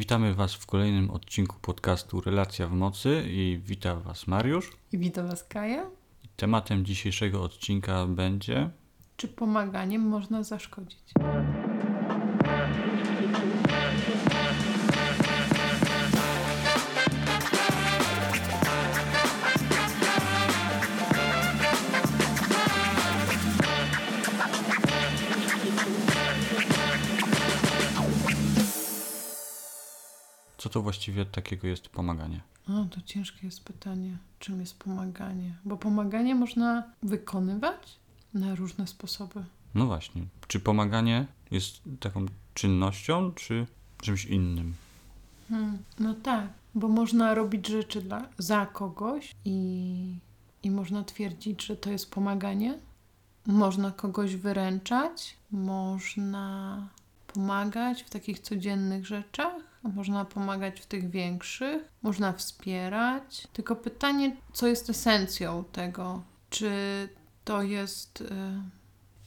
Witamy Was w kolejnym odcinku podcastu Relacja w Mocy i witam Was Mariusz. I witam Was Kaja. Tematem dzisiejszego odcinka będzie Czy pomaganiem można zaszkodzić? Co to właściwie takiego jest pomaganie. O, to ciężkie jest pytanie, czym jest pomaganie. Bo pomaganie można wykonywać na różne sposoby. No właśnie, czy pomaganie jest taką czynnością, czy czymś innym? Hmm, no tak, bo można robić rzeczy dla, za kogoś i, i można twierdzić, że to jest pomaganie. Można kogoś wyręczać, można pomagać w takich codziennych rzeczach, można pomagać w tych większych, można wspierać. Tylko pytanie, co jest esencją tego? Czy to jest. Y...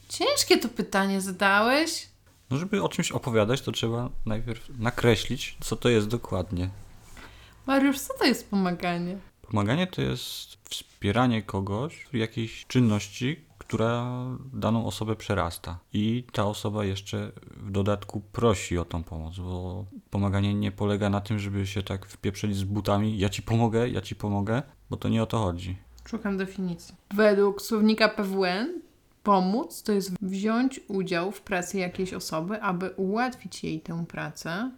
Ciężkie to pytanie zadałeś. No, żeby o czymś opowiadać, to trzeba najpierw nakreślić, co to jest dokładnie. Mariusz, co to jest pomaganie? Pomaganie to jest wspieranie kogoś w jakiejś czynności, która daną osobę przerasta. I ta osoba jeszcze w dodatku prosi o tą pomoc, bo pomaganie nie polega na tym, żeby się tak wpieprzyć z butami, ja ci pomogę, ja ci pomogę, bo to nie o to chodzi. Szukam definicji. Według słownika PWN pomóc to jest wziąć udział w pracy jakiejś osoby, aby ułatwić jej tę pracę,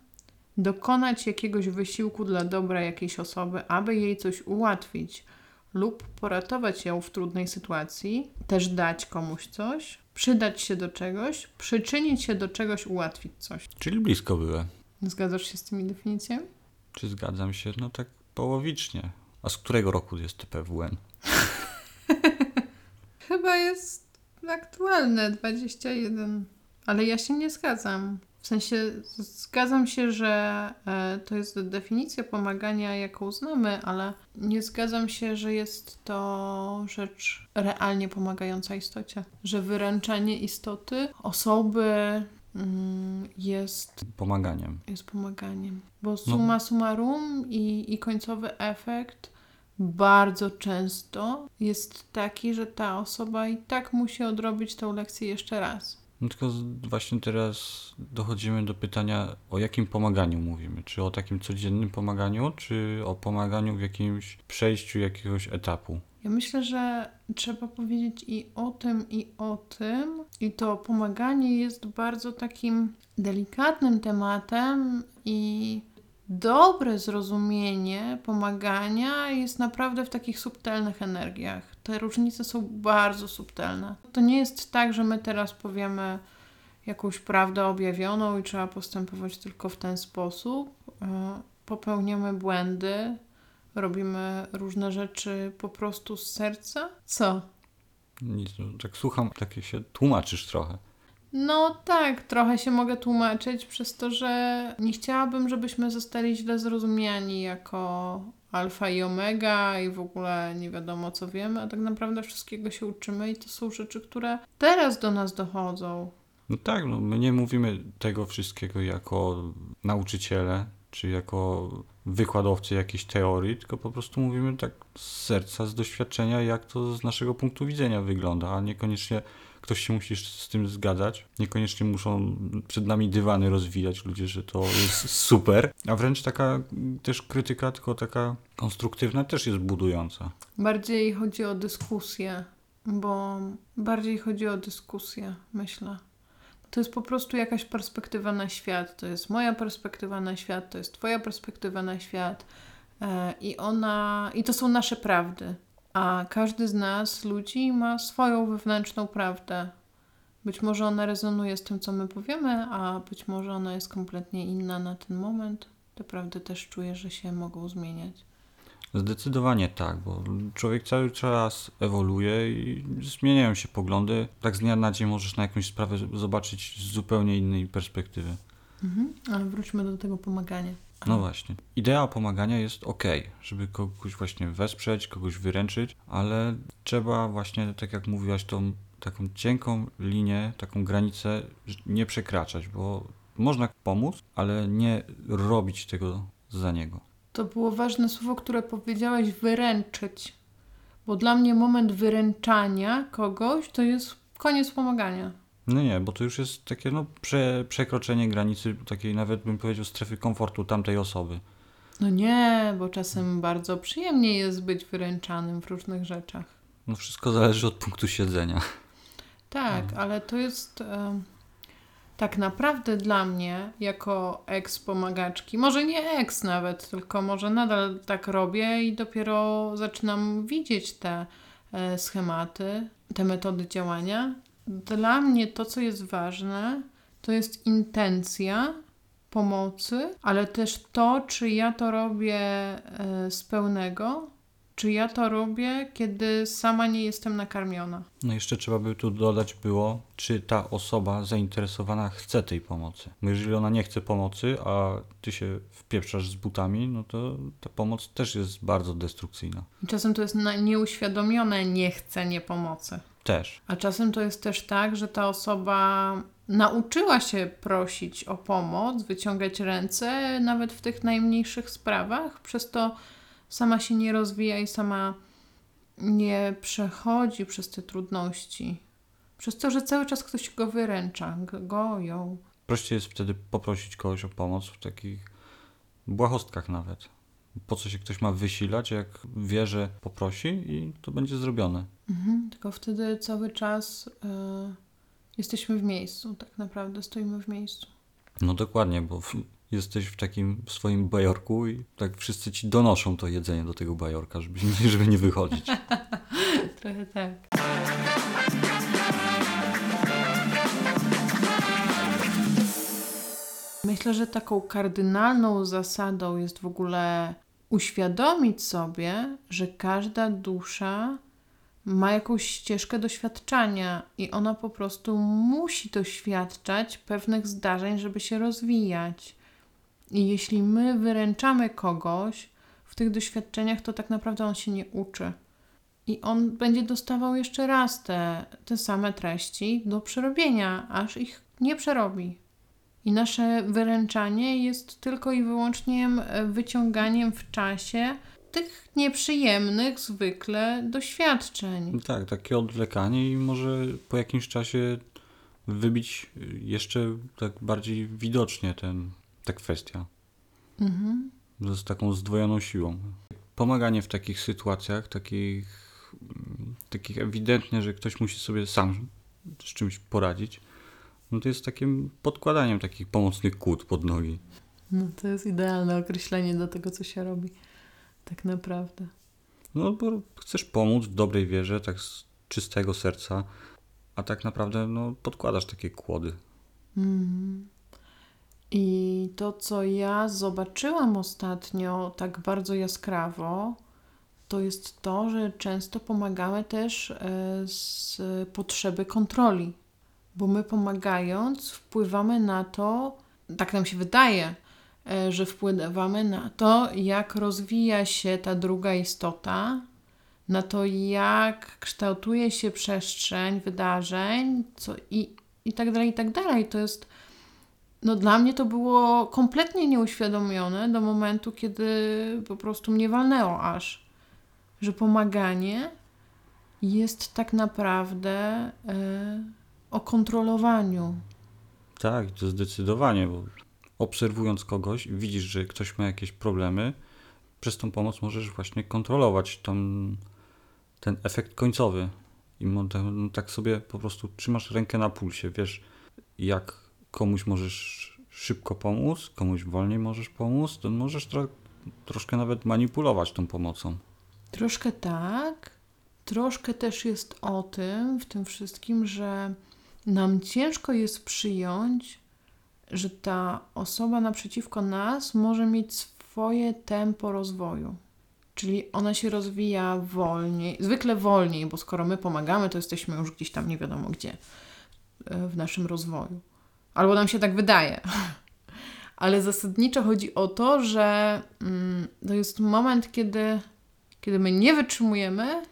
dokonać jakiegoś wysiłku dla dobra jakiejś osoby, aby jej coś ułatwić lub poratować ją w trudnej sytuacji, też dać komuś coś, przydać się do czegoś, przyczynić się do czegoś, ułatwić coś. Czyli blisko były. Zgadzasz się z tymi definicjami? Czy zgadzam się? No tak połowicznie. A z którego roku jest TPWN? Chyba jest aktualne 21. Ale ja się nie zgadzam. W sensie zgadzam się, że e, to jest definicja pomagania, jaką znamy, ale nie zgadzam się, że jest to rzecz realnie pomagająca istocie. Że wyręczanie istoty, osoby mm, jest pomaganiem. Jest pomaganiem. Bo suma no. summarum i, i końcowy efekt bardzo często jest taki, że ta osoba i tak musi odrobić tę lekcję jeszcze raz. No tylko właśnie teraz dochodzimy do pytania, o jakim pomaganiu mówimy. Czy o takim codziennym pomaganiu, czy o pomaganiu w jakimś przejściu jakiegoś etapu? Ja myślę, że trzeba powiedzieć i o tym, i o tym. I to pomaganie jest bardzo takim delikatnym tematem i dobre zrozumienie pomagania jest naprawdę w takich subtelnych energiach. Te różnice są bardzo subtelne. To nie jest tak, że my teraz powiemy jakąś prawdę objawioną i trzeba postępować tylko w ten sposób. E, popełniamy błędy, robimy różne rzeczy po prostu z serca. Co? Nic, no, tak słucham, takie się tłumaczysz trochę. No tak, trochę się mogę tłumaczyć przez to, że nie chciałabym, żebyśmy zostali źle zrozumiani jako alfa i omega i w ogóle nie wiadomo co wiemy, a tak naprawdę wszystkiego się uczymy i to są rzeczy, które teraz do nas dochodzą. No tak, no my nie mówimy tego wszystkiego jako nauczyciele, czy jako wykładowcy jakiejś teorii, tylko po prostu mówimy tak z serca, z doświadczenia, jak to z naszego punktu widzenia wygląda, a niekoniecznie ktoś się musi z tym zgadzać. Niekoniecznie muszą przed nami dywany rozwijać ludzie, że to jest super. A wręcz taka też krytyka, tylko taka konstruktywna, też jest budująca. Bardziej chodzi o dyskusję, bo bardziej chodzi o dyskusję, myślę. To jest po prostu jakaś perspektywa na świat. To jest moja perspektywa na świat, to jest Twoja perspektywa na świat. E, I ona, i to są nasze prawdy. A każdy z nas, ludzi, ma swoją wewnętrzną prawdę. Być może ona rezonuje z tym, co my powiemy, a być może ona jest kompletnie inna na ten moment. Te prawdy też czuję, że się mogą zmieniać. Zdecydowanie tak, bo człowiek cały czas ewoluuje i zmieniają się poglądy. Tak z dnia na dzień możesz na jakąś sprawę zobaczyć z zupełnie innej perspektywy. Mhm, ale wróćmy do tego pomagania. No właśnie. Idea pomagania jest ok, żeby kogoś właśnie wesprzeć, kogoś wyręczyć, ale trzeba właśnie, tak jak mówiłaś, tą taką cienką linię, taką granicę nie przekraczać, bo Można pomóc, ale nie robić tego za niego. To było ważne słowo, które powiedziałeś wyręczyć. Bo dla mnie moment wyręczania kogoś to jest koniec pomagania. No nie, bo to już jest takie no, prze, przekroczenie granicy takiej nawet bym powiedział strefy komfortu tamtej osoby. No nie, bo czasem bardzo przyjemnie jest być wyręczanym w różnych rzeczach. No wszystko zależy od punktu siedzenia. Tak, Mhm. ale to jest e, tak naprawdę dla mnie, jako ex-pomagaczki, może nie ex nawet, tylko może nadal tak robię i dopiero zaczynam widzieć te e, schematy, te metody działania. Dla mnie to, co jest ważne, to jest intencja pomocy, ale też to, czy ja to robię e, z pełnego, czy ja to robię, kiedy sama nie jestem nakarmiona. No jeszcze trzeba by tu dodać było, czy ta osoba zainteresowana chce tej pomocy. Bo jeżeli ona nie chce pomocy, a ty się wpieprzasz z butami, no to ta pomoc też jest bardzo destrukcyjna. Czasem to jest nieuświadomione niechcenie pomocy. Też. A czasem to jest też tak, że ta osoba nauczyła się prosić o pomoc, wyciągać ręce, nawet w tych najmniejszych sprawach, przez to sama się nie rozwija i sama nie przechodzi przez te trudności. Przez to, że cały czas ktoś go wyręcza, go, ją. Prościej jest wtedy poprosić kogoś o pomoc w takich błahostkach nawet. Po co się ktoś ma wysilać, jak wie, że poprosi i to będzie zrobione. Mhm. Tylko wtedy cały czas e, jesteśmy w miejscu, tak naprawdę stoimy w miejscu. No dokładnie, bo w, jesteś w takim swoim bajorku i tak wszyscy ci donoszą to jedzenie do tego bajorka, żeby, żeby nie wychodzić. Trochę tak. Myślę, że taką kardynalną zasadą jest w ogóle uświadomić sobie, że każda dusza ma jakąś ścieżkę doświadczania i ona po prostu musi doświadczać pewnych zdarzeń, żeby się rozwijać. I jeśli my wyręczamy kogoś w tych doświadczeniach, to tak naprawdę on się nie uczy. I on będzie dostawał jeszcze raz te, te same treści do przerobienia, aż ich nie przerobi. I nasze wyręczanie jest tylko i wyłącznie wyciąganiem w czasie tych nieprzyjemnych zwykle doświadczeń. tak, takie odwlekanie i może po jakimś czasie wybić jeszcze tak bardziej widocznie ten, ta kwestia. Mhm. z taką zdwojoną siłą. Pomaganie w takich sytuacjach, takich, mm, takich ewidentnie, że ktoś musi sobie sam z czymś poradzić, no to jest takim podkładaniem takich pomocnych kłód pod nogi. No to jest idealne określenie do tego, co się robi. Tak naprawdę. No bo chcesz pomóc w dobrej wierze, tak z czystego serca, a tak naprawdę no, podkładasz takie kłody. Mhm. I to, co ja zobaczyłam ostatnio tak bardzo jaskrawo, to jest to, że często pomagamy też e, z potrzeby kontroli, bo my pomagając wpływamy na to, tak nam się wydaje, e, że wpływamy na to, jak rozwija się ta druga istota, na to, jak kształtuje się przestrzeń wydarzeń, co i, i tak dalej, i tak dalej. To jest no dla mnie to było kompletnie nieuświadomione do momentu, kiedy po prostu mnie walnęło aż, że pomaganie jest tak naprawdę e, o kontrolowaniu. Tak, to zdecydowanie, bo obserwując kogoś, widzisz, że ktoś ma jakieś problemy, przez tą pomoc możesz właśnie kontrolować tą, ten efekt końcowy. I tak- no, tak sobie po prostu trzymasz rękę na pulsie, wiesz, jak komuś możesz szybko pomóc, komuś wolniej możesz pomóc, to możesz tro- troszkę nawet manipulować tą pomocą. Troszkę tak, troszkę też jest o tym, w tym wszystkim, że nam ciężko jest przyjąć, że ta osoba naprzeciwko nas może mieć swoje tempo rozwoju. Czyli ona się rozwija wolniej, zwykle wolniej, bo skoro my pomagamy, to jesteśmy już gdzieś tam nie wiadomo gdzie e, w naszym rozwoju. Albo nam się tak wydaje. Ale zasadniczo chodzi o to, że mm, to jest moment, kiedy kiedy my nie wytrzymujemy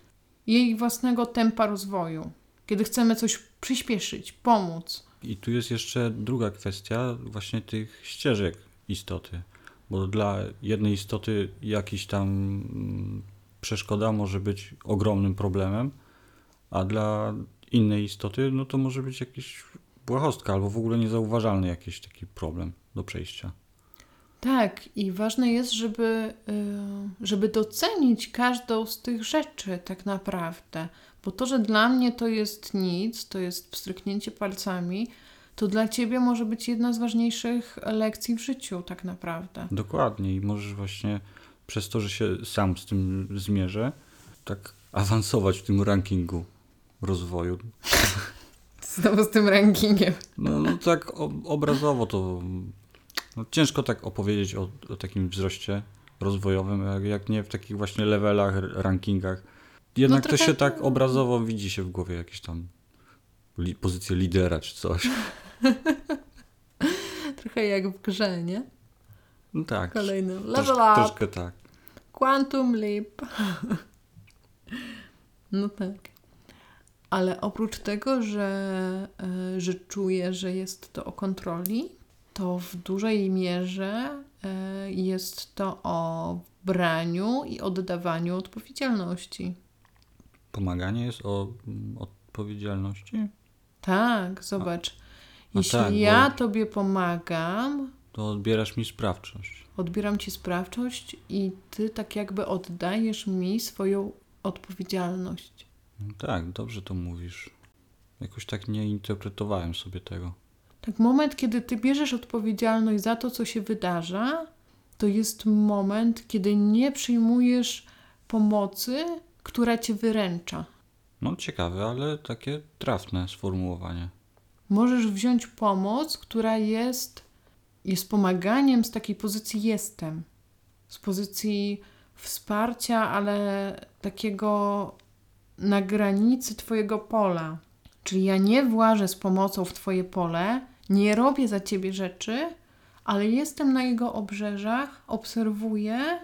jej własnego tempa rozwoju, kiedy chcemy coś przyspieszyć, pomóc, I tu jest jeszcze druga kwestia właśnie tych ścieżek istoty. Bo dla jednej istoty jakiś tam mm, przeszkoda może być ogromnym problemem, a dla innej istoty no to może być jakiś błahostka albo w ogóle niezauważalny jakiś taki problem do przejścia. Tak, i ważne jest, żeby, y, żeby docenić każdą z tych rzeczy tak naprawdę. Bo to, że dla mnie to jest nic, to jest pstryknięcie palcami, to dla ciebie może być jedna z ważniejszych lekcji w życiu tak naprawdę. Dokładnie i możesz właśnie przez to, że się sam z tym zmierzę, tak awansować w tym rankingu rozwoju. Znowu z tym rankingiem. No, no tak obrazowo to no, ciężko tak opowiedzieć o, o takim wzroście rozwojowym, jak, jak nie w takich właśnie levelach, rankingach. Jednak No to trochę- się tak obrazowo widzi się w głowie jakieś tam li, pozycję lidera czy coś. Trochę jak w grze, nie? No tak. Kolejny Trosz, level up, troszkę tak. quantum leap. No tak. Ale oprócz tego, że, e, że czuję, że jest to o kontroli, to w dużej mierze e, jest to o braniu i oddawaniu odpowiedzialności. Pomaganie jest o mm, odpowiedzialności? Tak, zobacz. no Jeśli tak, bo- ja tobie pomagam, To odbierasz mi sprawczość. odbieram ci sprawczość i ty tak jakby oddajesz mi swoją odpowiedzialność. No tak, dobrze to mówisz. Jakoś tak nie interpretowałem sobie tego. Tak, moment, kiedy ty bierzesz odpowiedzialność za to, co się wydarza, to jest moment, kiedy nie przyjmujesz pomocy, która cię wyręcza. No ciekawe, ale takie trafne sformułowanie. Możesz wziąć pomoc, która jest, jest pomaganiem z takiej pozycji jestem, z pozycji wsparcia, ale takiego na granicy Twojego pola. Czyli ja nie włażę z pomocą w Twoje pole, nie robię za Ciebie rzeczy, ale jestem na jego obrzeżach, obserwuję,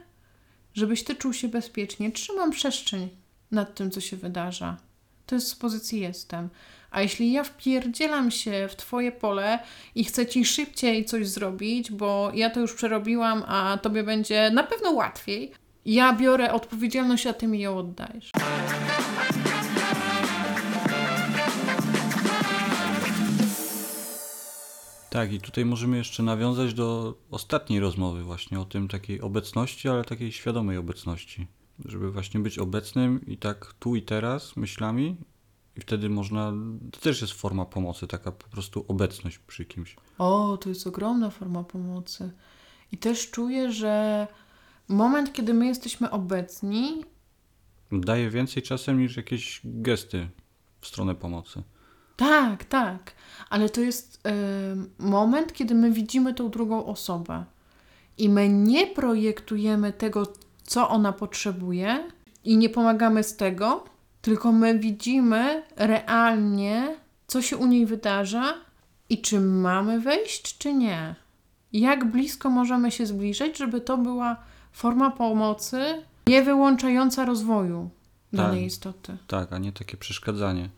żebyś Ty czuł się bezpiecznie. Trzymam przestrzeń nad tym, co się wydarza. To jest z pozycji jestem. A jeśli ja wpierdzielam się w Twoje pole i chcę Ci szybciej coś zrobić, bo ja to już przerobiłam, a Tobie będzie na pewno łatwiej, ja biorę odpowiedzialność, a Ty mi ją oddajesz. Tak, i tutaj możemy jeszcze nawiązać do ostatniej rozmowy właśnie o tym takiej obecności, ale takiej świadomej obecności. Żeby właśnie być obecnym i tak tu i teraz myślami i wtedy można, to też jest forma pomocy, taka po prostu obecność przy kimś. O, to jest ogromna forma pomocy. I też czuję, że moment, kiedy my jesteśmy obecni, Daje więcej czasem niż jakieś gesty w stronę pomocy. Tak, tak, ale to jest em, moment, kiedy my widzimy tą drugą osobę i my nie projektujemy tego, co ona potrzebuje i nie pomagamy z tego, tylko my widzimy realnie, co się u niej wydarza i czy mamy wejść, czy nie. Jak blisko możemy się zbliżyć, żeby to była forma pomocy nie wyłączająca rozwoju danej istoty. Tak, a nie takie przeszkadzanie.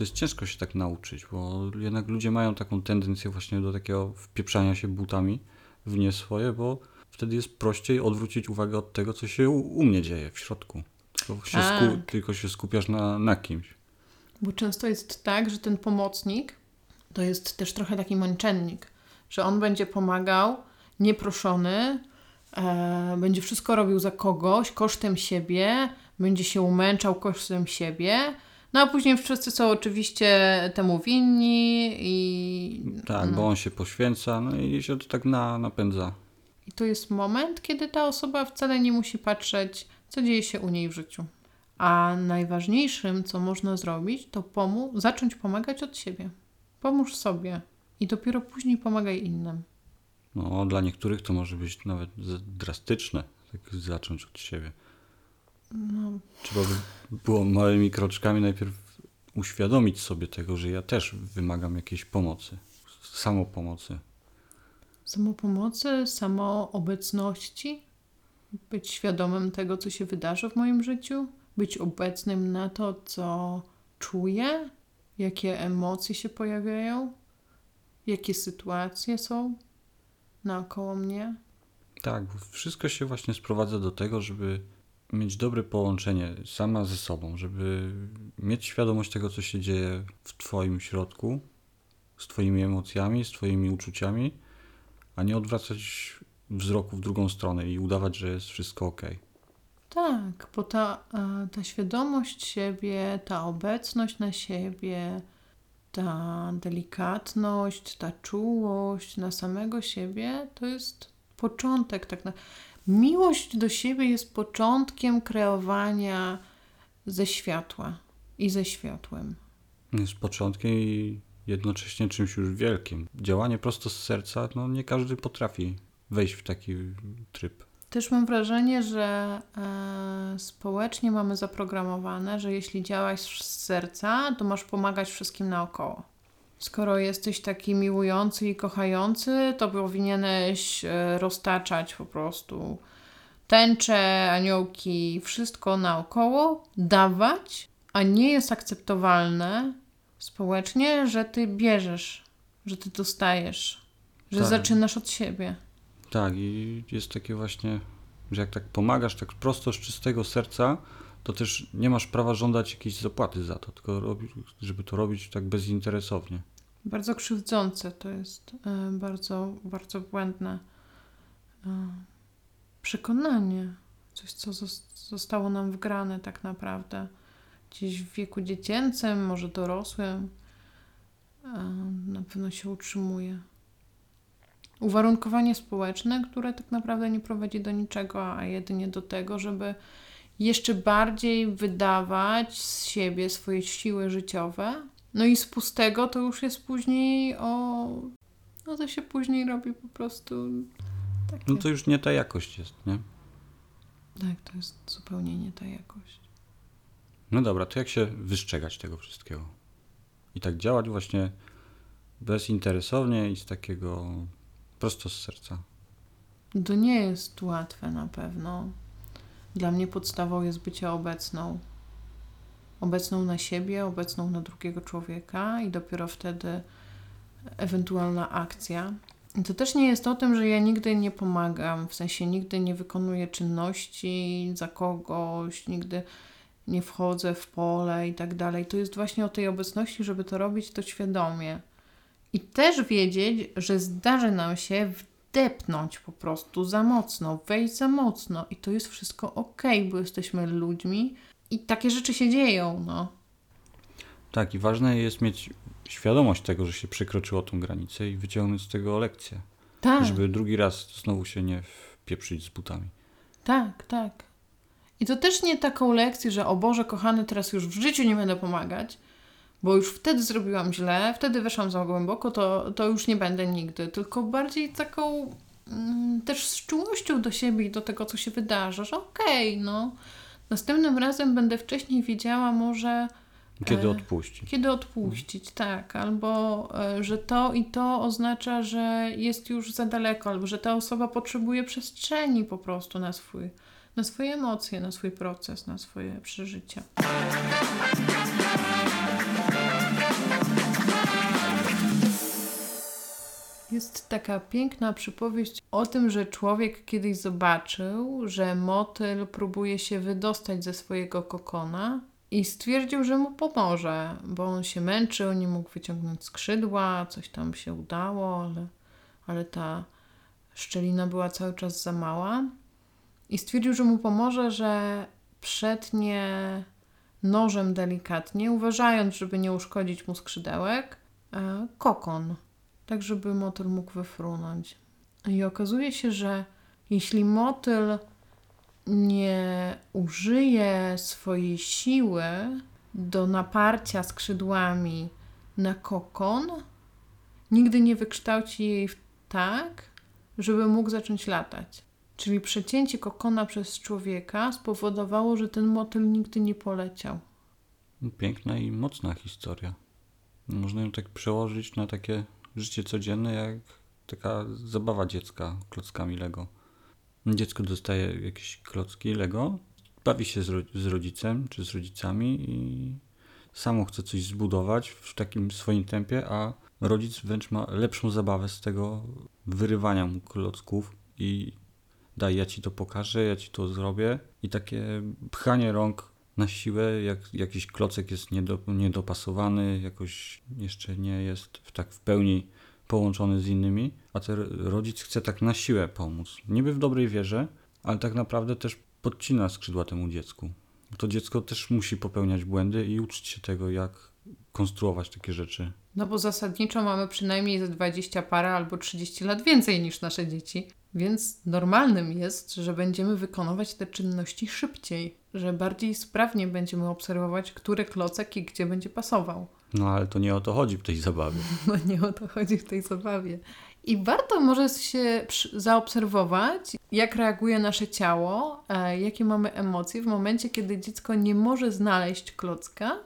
To jest ciężko się tak nauczyć, bo jednak ludzie mają taką tendencję właśnie do takiego wpieprzania się butami w nie swoje, bo wtedy jest prościej odwrócić uwagę od tego, co się u, mnie dzieje w środku. Tylko się, Tak. sku, tylko się skupiasz na, na kimś. Bo często jest tak, że ten pomocnik to jest też trochę taki męczennik, że on będzie pomagał nieproszony, e, będzie wszystko robił za kogoś, kosztem siebie, będzie się umęczał kosztem siebie, no a później wszyscy są oczywiście temu winni i, Tak, no. bo on się poświęca, no i się to tak na, napędza. i to jest moment, kiedy ta osoba wcale nie musi patrzeć, co dzieje się u niej w życiu. A najważniejszym, co można zrobić, to pomóc, zacząć pomagać od siebie. Pomóż sobie i dopiero później pomagaj innym. No, dla niektórych to może być nawet drastyczne, tak zacząć od siebie. No, Trzeba by było małymi kroczkami najpierw uświadomić sobie tego, że ja też wymagam jakiejś pomocy, samopomocy. samopomocy, samoobecności, być świadomym tego, co się wydarzy w moim życiu, być obecnym na to, co czuję, jakie emocje się pojawiają, jakie sytuacje są naokoło mnie. Tak, wszystko się właśnie sprowadza do tego, żeby mieć dobre połączenie sama ze sobą, żeby mieć świadomość tego, co się dzieje w Twoim środku, z Twoimi emocjami, z Twoimi uczuciami, a nie odwracać wzroku w drugą stronę i udawać, że jest wszystko ok. Tak, bo ta, e, ta świadomość siebie, ta obecność na siebie, ta delikatność, ta czułość na samego siebie to jest początek. Tak na... Miłość do siebie jest początkiem kreowania ze światła i ze światłem. Jest początkiem i jednocześnie czymś już wielkim. Działanie prosto z serca, no nie każdy potrafi wejść w taki tryb. Też mam wrażenie, że e, społecznie mamy zaprogramowane, że jeśli działasz z serca, to masz pomagać wszystkim naokoło. Skoro jesteś taki miłujący i kochający, to powinieneś e, roztaczać po prostu tęcze, aniołki, wszystko naokoło, dawać, a nie jest akceptowalne społecznie, że ty bierzesz, że ty dostajesz, że Tak. zaczynasz od siebie. Tak, i jest takie właśnie, że jak tak pomagasz tak prosto z czystego serca, to też nie masz prawa żądać jakiejś zapłaty za to, tylko robi, żeby to robić tak bezinteresownie. Bardzo krzywdzące to jest, e, bardzo, bardzo błędne e, przekonanie. Coś, co zos- zostało nam wgrane tak naprawdę. Gdzieś w wieku dziecięcym, może dorosłym, e, na pewno się utrzymuje. Uwarunkowanie społeczne, które tak naprawdę nie prowadzi do niczego, a jedynie do tego, żeby jeszcze bardziej wydawać z siebie swoje siły życiowe, no i z pustego to już jest później o. No to się później robi po prostu. Takie. No to już nie ta jakość jest, nie? Tak, to jest zupełnie nie ta jakość. No dobra, to jak się wystrzegać tego wszystkiego? I tak działać właśnie bezinteresownie i z takiego prosto z serca. To nie jest łatwe na pewno. Dla mnie podstawą jest bycie obecną. Obecną na siebie, obecną na drugiego człowieka i dopiero wtedy ewentualna akcja. To też nie jest o tym, że ja nigdy nie pomagam, w sensie nigdy nie wykonuję czynności za kogoś, nigdy nie wchodzę w pole i tak dalej. To jest właśnie o tej obecności, żeby to robić to świadomie. I też wiedzieć, że zdarzy nam się wdepnąć po prostu za mocno, wejść za mocno i to jest wszystko ok, bo jesteśmy ludźmi i takie rzeczy się dzieją, no. Tak, i ważne jest mieć świadomość tego, że się przekroczyło tą granicę i wyciągnąć z tego lekcję, Tak, żeby drugi raz znowu się nie wpieprzyć z butami. tak, tak. I to też nie taką lekcję, że o Boże kochany, teraz już w życiu nie będę pomagać, bo już wtedy zrobiłam źle, wtedy weszłam za głęboko, to, to już nie będę nigdy. Tylko bardziej taką mm, też z czułością do siebie i do tego, co się wydarzy, że okej, no. Następnym razem będę wcześniej wiedziała może, Kiedy E, odpuścić? kiedy odpuścić, tak. Albo, e, że to i to oznacza, że jest już za daleko, albo że ta osoba potrzebuje przestrzeni po prostu na swój, na swoje emocje, na swój proces, na swoje przeżycia. Jest taka piękna przypowieść o tym, że człowiek kiedyś zobaczył, że motyl próbuje się wydostać ze swojego kokona i stwierdził, że mu pomoże, bo on się męczył, nie mógł wyciągnąć skrzydła, coś tam się udało, ale, ale ta szczelina była cały czas za mała. I stwierdził, że mu pomoże, że przetnie nożem delikatnie, uważając, żeby nie uszkodzić mu skrzydełek, e, kokon, tak żeby motyl mógł wyfrunąć. I okazuje się, że jeśli motyl nie użyje swojej siły do naparcia skrzydłami na kokon, nigdy nie wykształci jej tak, żeby mógł zacząć latać. Czyli przecięcie kokona przez człowieka spowodowało, że ten motyl nigdy nie poleciał. Piękna i mocna historia. Można ją tak przełożyć na takie życie codzienne, jak taka zabawa dziecka klockami Lego. Dziecko dostaje jakieś klocki Lego, bawi się z, ro- z rodzicem czy z rodzicami i samo chce coś zbudować w takim swoim tempie, a rodzic wręcz ma lepszą zabawę z tego wyrywania mu klocków i daj, ja ci to pokażę, ja ci to zrobię. I takie pchanie rąk na siłę, jak jakiś klocek jest niedo, niedopasowany, jakoś jeszcze nie jest w, tak w pełni połączony z innymi, a ten rodzic chce tak na siłę pomóc. Niby w dobrej wierze, ale tak naprawdę też podcina skrzydła temu dziecku. To dziecko też musi popełniać błędy i uczyć się tego, jak konstruować takie rzeczy. No bo zasadniczo mamy przynajmniej ze 20 parę albo 30 lat więcej niż nasze dzieci. Więc normalnym jest, że będziemy wykonywać te czynności szybciej, że bardziej sprawnie będziemy obserwować, który klocek i gdzie będzie pasował. No ale to nie o to chodzi w tej zabawie. No nie o to chodzi w tej zabawie. I warto może się zaobserwować, jak reaguje nasze ciało, e, jakie mamy emocje w momencie, kiedy dziecko nie może znaleźć klocka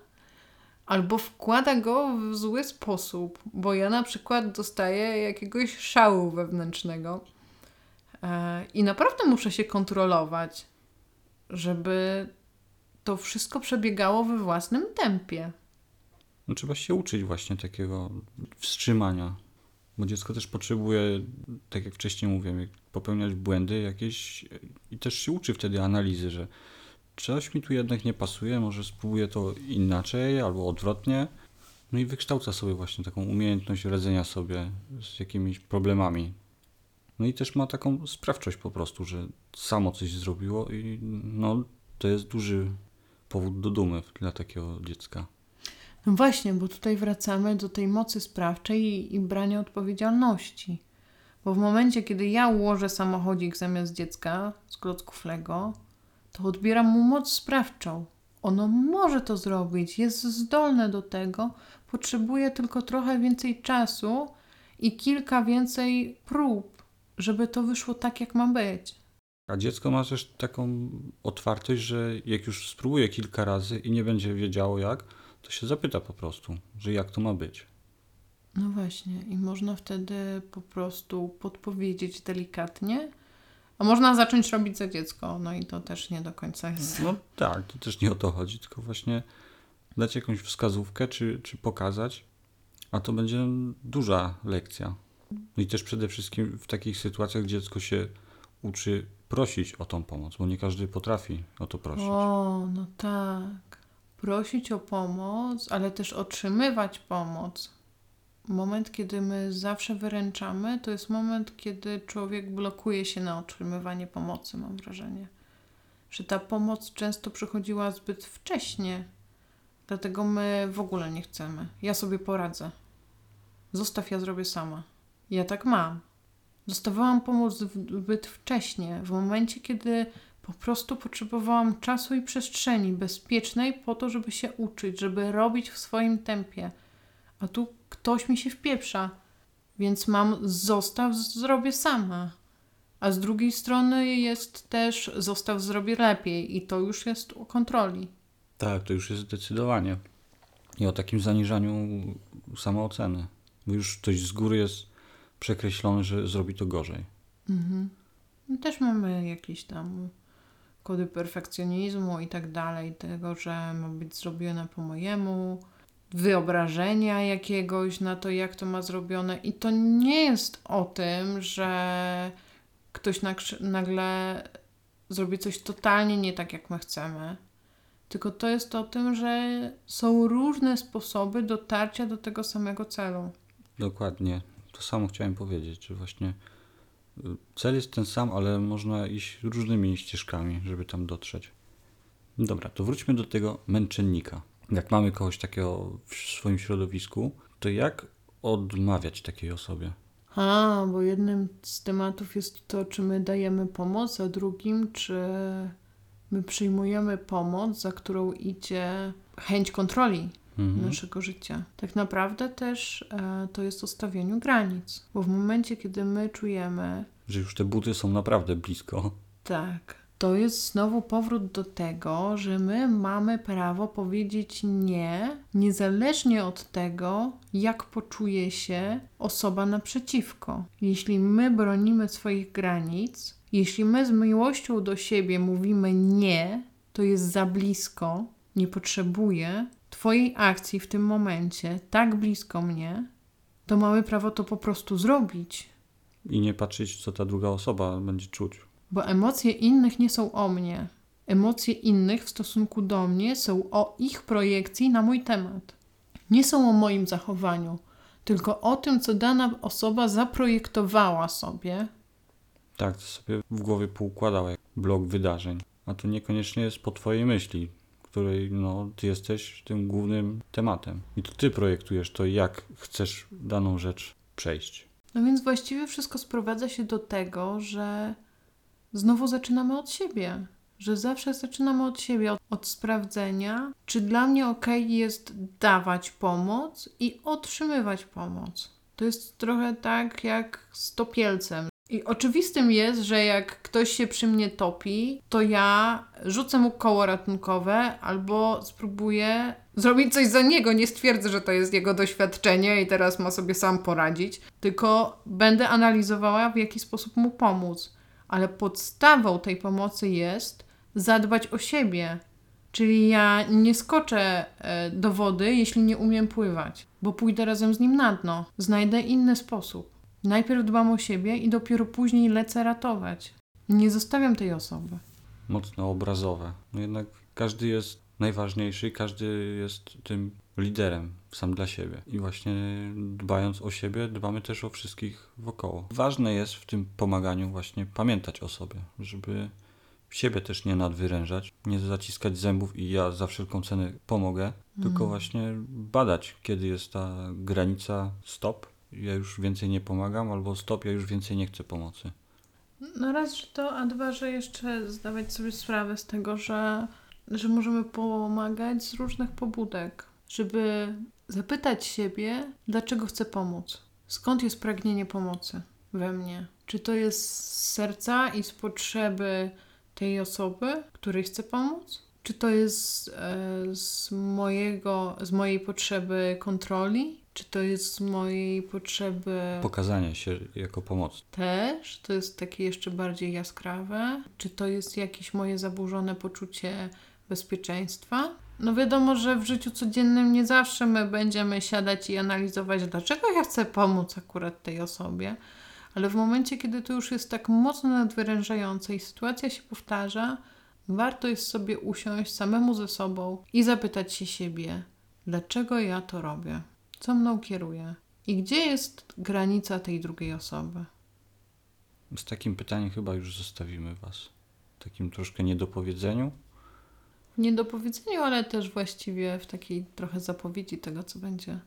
albo wkłada go w zły sposób, bo ja na przykład dostaję jakiegoś szału wewnętrznego e, i naprawdę muszę się kontrolować, żeby to wszystko przebiegało we własnym tempie. No, trzeba się uczyć właśnie takiego wstrzymania, bo dziecko też potrzebuje, tak jak wcześniej mówiłem, popełniać błędy jakieś i też się uczy wtedy analizy, że coś mi tu jednak nie pasuje, może spróbuję to inaczej albo odwrotnie. No i wykształca sobie właśnie taką umiejętność radzenia sobie z jakimiś problemami. No i też ma taką sprawczość po prostu, że samo coś zrobiło i no to jest duży powód do dumy dla takiego dziecka. No właśnie, bo tutaj wracamy do tej mocy sprawczej i, i brania odpowiedzialności. Bo w momencie, kiedy ja ułożę samochodzik zamiast dziecka z klocków Lego, to odbieram mu moc sprawczą. Ono może to zrobić, jest zdolne do tego, potrzebuje tylko trochę więcej czasu i kilka więcej prób, żeby to wyszło tak, jak ma być. A dziecko ma też taką otwartość, że jak już spróbuje kilka razy i nie będzie wiedziało jak, to się zapyta po prostu, że jak to ma być. No właśnie, i można wtedy po prostu podpowiedzieć delikatnie, a można zacząć robić za dziecko, no i to też nie do końca jest. No tak, to też nie o to chodzi, tylko właśnie dać jakąś wskazówkę, czy, czy pokazać, a to będzie duża lekcja. No i też przede wszystkim w takich sytuacjach dziecko się uczy prosić o tą pomoc, bo nie każdy potrafi o to prosić. O, no tak. Prosić o pomoc, ale też otrzymywać pomoc. Moment, kiedy my zawsze wyręczamy, to jest moment, kiedy człowiek blokuje się na otrzymywanie pomocy, mam wrażenie. Że ta pomoc często przychodziła zbyt wcześnie, dlatego my w ogóle nie chcemy. Ja sobie poradzę. Zostaw, ja zrobię sama. Ja tak mam. Dostawałam pomoc zbyt wcześnie, w momencie, kiedy po prostu potrzebowałam czasu i przestrzeni bezpiecznej po to, żeby się uczyć, żeby robić w swoim tempie. A tu ktoś mi się wpieprza, więc mam zostaw, zrobię sama. A z drugiej strony jest też zostaw, zrobię lepiej i to już jest o kontroli. Tak, to już jest zdecydowanie. I o takim zaniżaniu samooceny. Bo już ktoś z góry jest przekreślony, że zrobi to gorzej. Mhm. Też mamy jakieś tam kody perfekcjonizmu i tak dalej, tego, że ma być zrobione po mojemu, wyobrażenia jakiegoś na to, jak to ma zrobione. I to nie jest o tym, że ktoś nagle zrobi coś totalnie nie tak, jak my chcemy. Tylko to jest o tym, że są różne sposoby dotarcia do tego samego celu. Dokładnie. To samo chciałem powiedzieć, że właśnie y, cel jest ten sam, ale można iść różnymi ścieżkami, żeby tam dotrzeć. Dobra, to wróćmy do tego męczennika jak mamy kogoś takiego w swoim środowisku, to jak odmawiać takiej osobie? A, bo jednym z tematów jest to, czy my dajemy pomoc, a drugim, czy my przyjmujemy pomoc, za którą idzie chęć kontroli mhm. naszego życia. Tak naprawdę też e, to jest o stawianiu granic, bo w momencie, kiedy my czujemy, że już te buty są naprawdę blisko. Tak, to jest znowu powrót do tego, że my mamy prawo powiedzieć nie, niezależnie od tego, jak poczuje się osoba naprzeciwko. Jeśli my bronimy swoich granic, jeśli my z miłością do siebie mówimy nie, to jest za blisko, nie potrzebuję Twojej akcji w tym momencie, tak blisko mnie, to mamy prawo to po prostu zrobić. I nie patrzeć, co ta druga osoba będzie czuć. Bo emocje innych nie są o mnie. Emocje innych w stosunku do mnie są o ich projekcji na mój temat. Nie są o moim zachowaniu, tylko o tym, co dana osoba zaprojektowała sobie. Tak, to sobie w głowie poukładał jak blok wydarzeń. A to niekoniecznie jest po twojej myśli, której no, ty jesteś tym głównym tematem. I to ty projektujesz to, jak chcesz daną rzecz przejść. No więc właściwie wszystko sprowadza się do tego, że znowu zaczynamy od siebie. Że zawsze zaczynamy od siebie, od, od sprawdzenia, czy dla mnie ok jest dawać pomoc i otrzymywać pomoc. To jest trochę tak jak z topielcem. I oczywistym jest, że jak ktoś się przy mnie topi, to ja rzucę mu koło ratunkowe albo spróbuję zrobić coś za niego. Nie stwierdzę, że to jest jego doświadczenie i teraz ma sobie sam poradzić, tylko będę analizowała, w jaki sposób mu pomóc. Ale podstawą tej pomocy jest zadbać o siebie. Czyli ja nie skoczę e, do wody, jeśli nie umiem pływać, bo pójdę razem z nim na dno. Znajdę inny sposób. Najpierw dbam o siebie i dopiero później lecę ratować. Nie zostawiam tej osoby. Mocno obrazowe. No jednak każdy jest najważniejszy, każdy jest tym liderem sam dla siebie. I właśnie dbając o siebie, dbamy też o wszystkich wokoło. Ważne jest w tym pomaganiu właśnie pamiętać o sobie, żeby siebie też nie nadwyrężać, nie zaciskać zębów i ja za wszelką cenę pomogę, tylko właśnie badać, kiedy jest ta granica stop, ja już więcej nie pomagam, albo stop, ja już więcej nie chcę pomocy. No raz, że to, a dwa, że jeszcze zdawać sobie sprawę z tego, że, że możemy pomagać z różnych pobudek, żeby zapytać siebie, dlaczego chcę pomóc. Skąd jest pragnienie pomocy we mnie? Czy to jest z serca i z potrzeby tej osoby, której chcę pomóc? Czy to jest e, z, mojego, z mojej potrzeby kontroli? Czy to jest z mojej potrzeby Pokazanie się jako pomoc. też? To jest takie jeszcze bardziej jaskrawe? Czy to jest jakieś moje zaburzone poczucie bezpieczeństwa? No wiadomo, że w życiu codziennym nie zawsze my będziemy siadać i analizować, dlaczego ja chcę pomóc akurat tej osobie, ale w momencie, kiedy to już jest tak mocno nadwyrężające i sytuacja się powtarza, warto jest sobie usiąść samemu ze sobą i zapytać się siebie, dlaczego ja to robię, co mną kieruje i gdzie jest granica tej drugiej osoby. Z takim pytaniem chyba już zostawimy Was. Takim troszkę niedopowiedzeniu. Niedopowiedzeniu, ale też właściwie w takiej trochę zapowiedzi tego, co będzie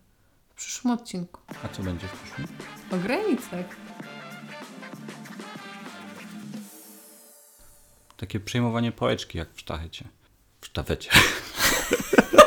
w przyszłym odcinku. A co będzie w przyszłym? O granicach. Takie przejmowanie pałeczki jak w sztachecie. W sztafecie.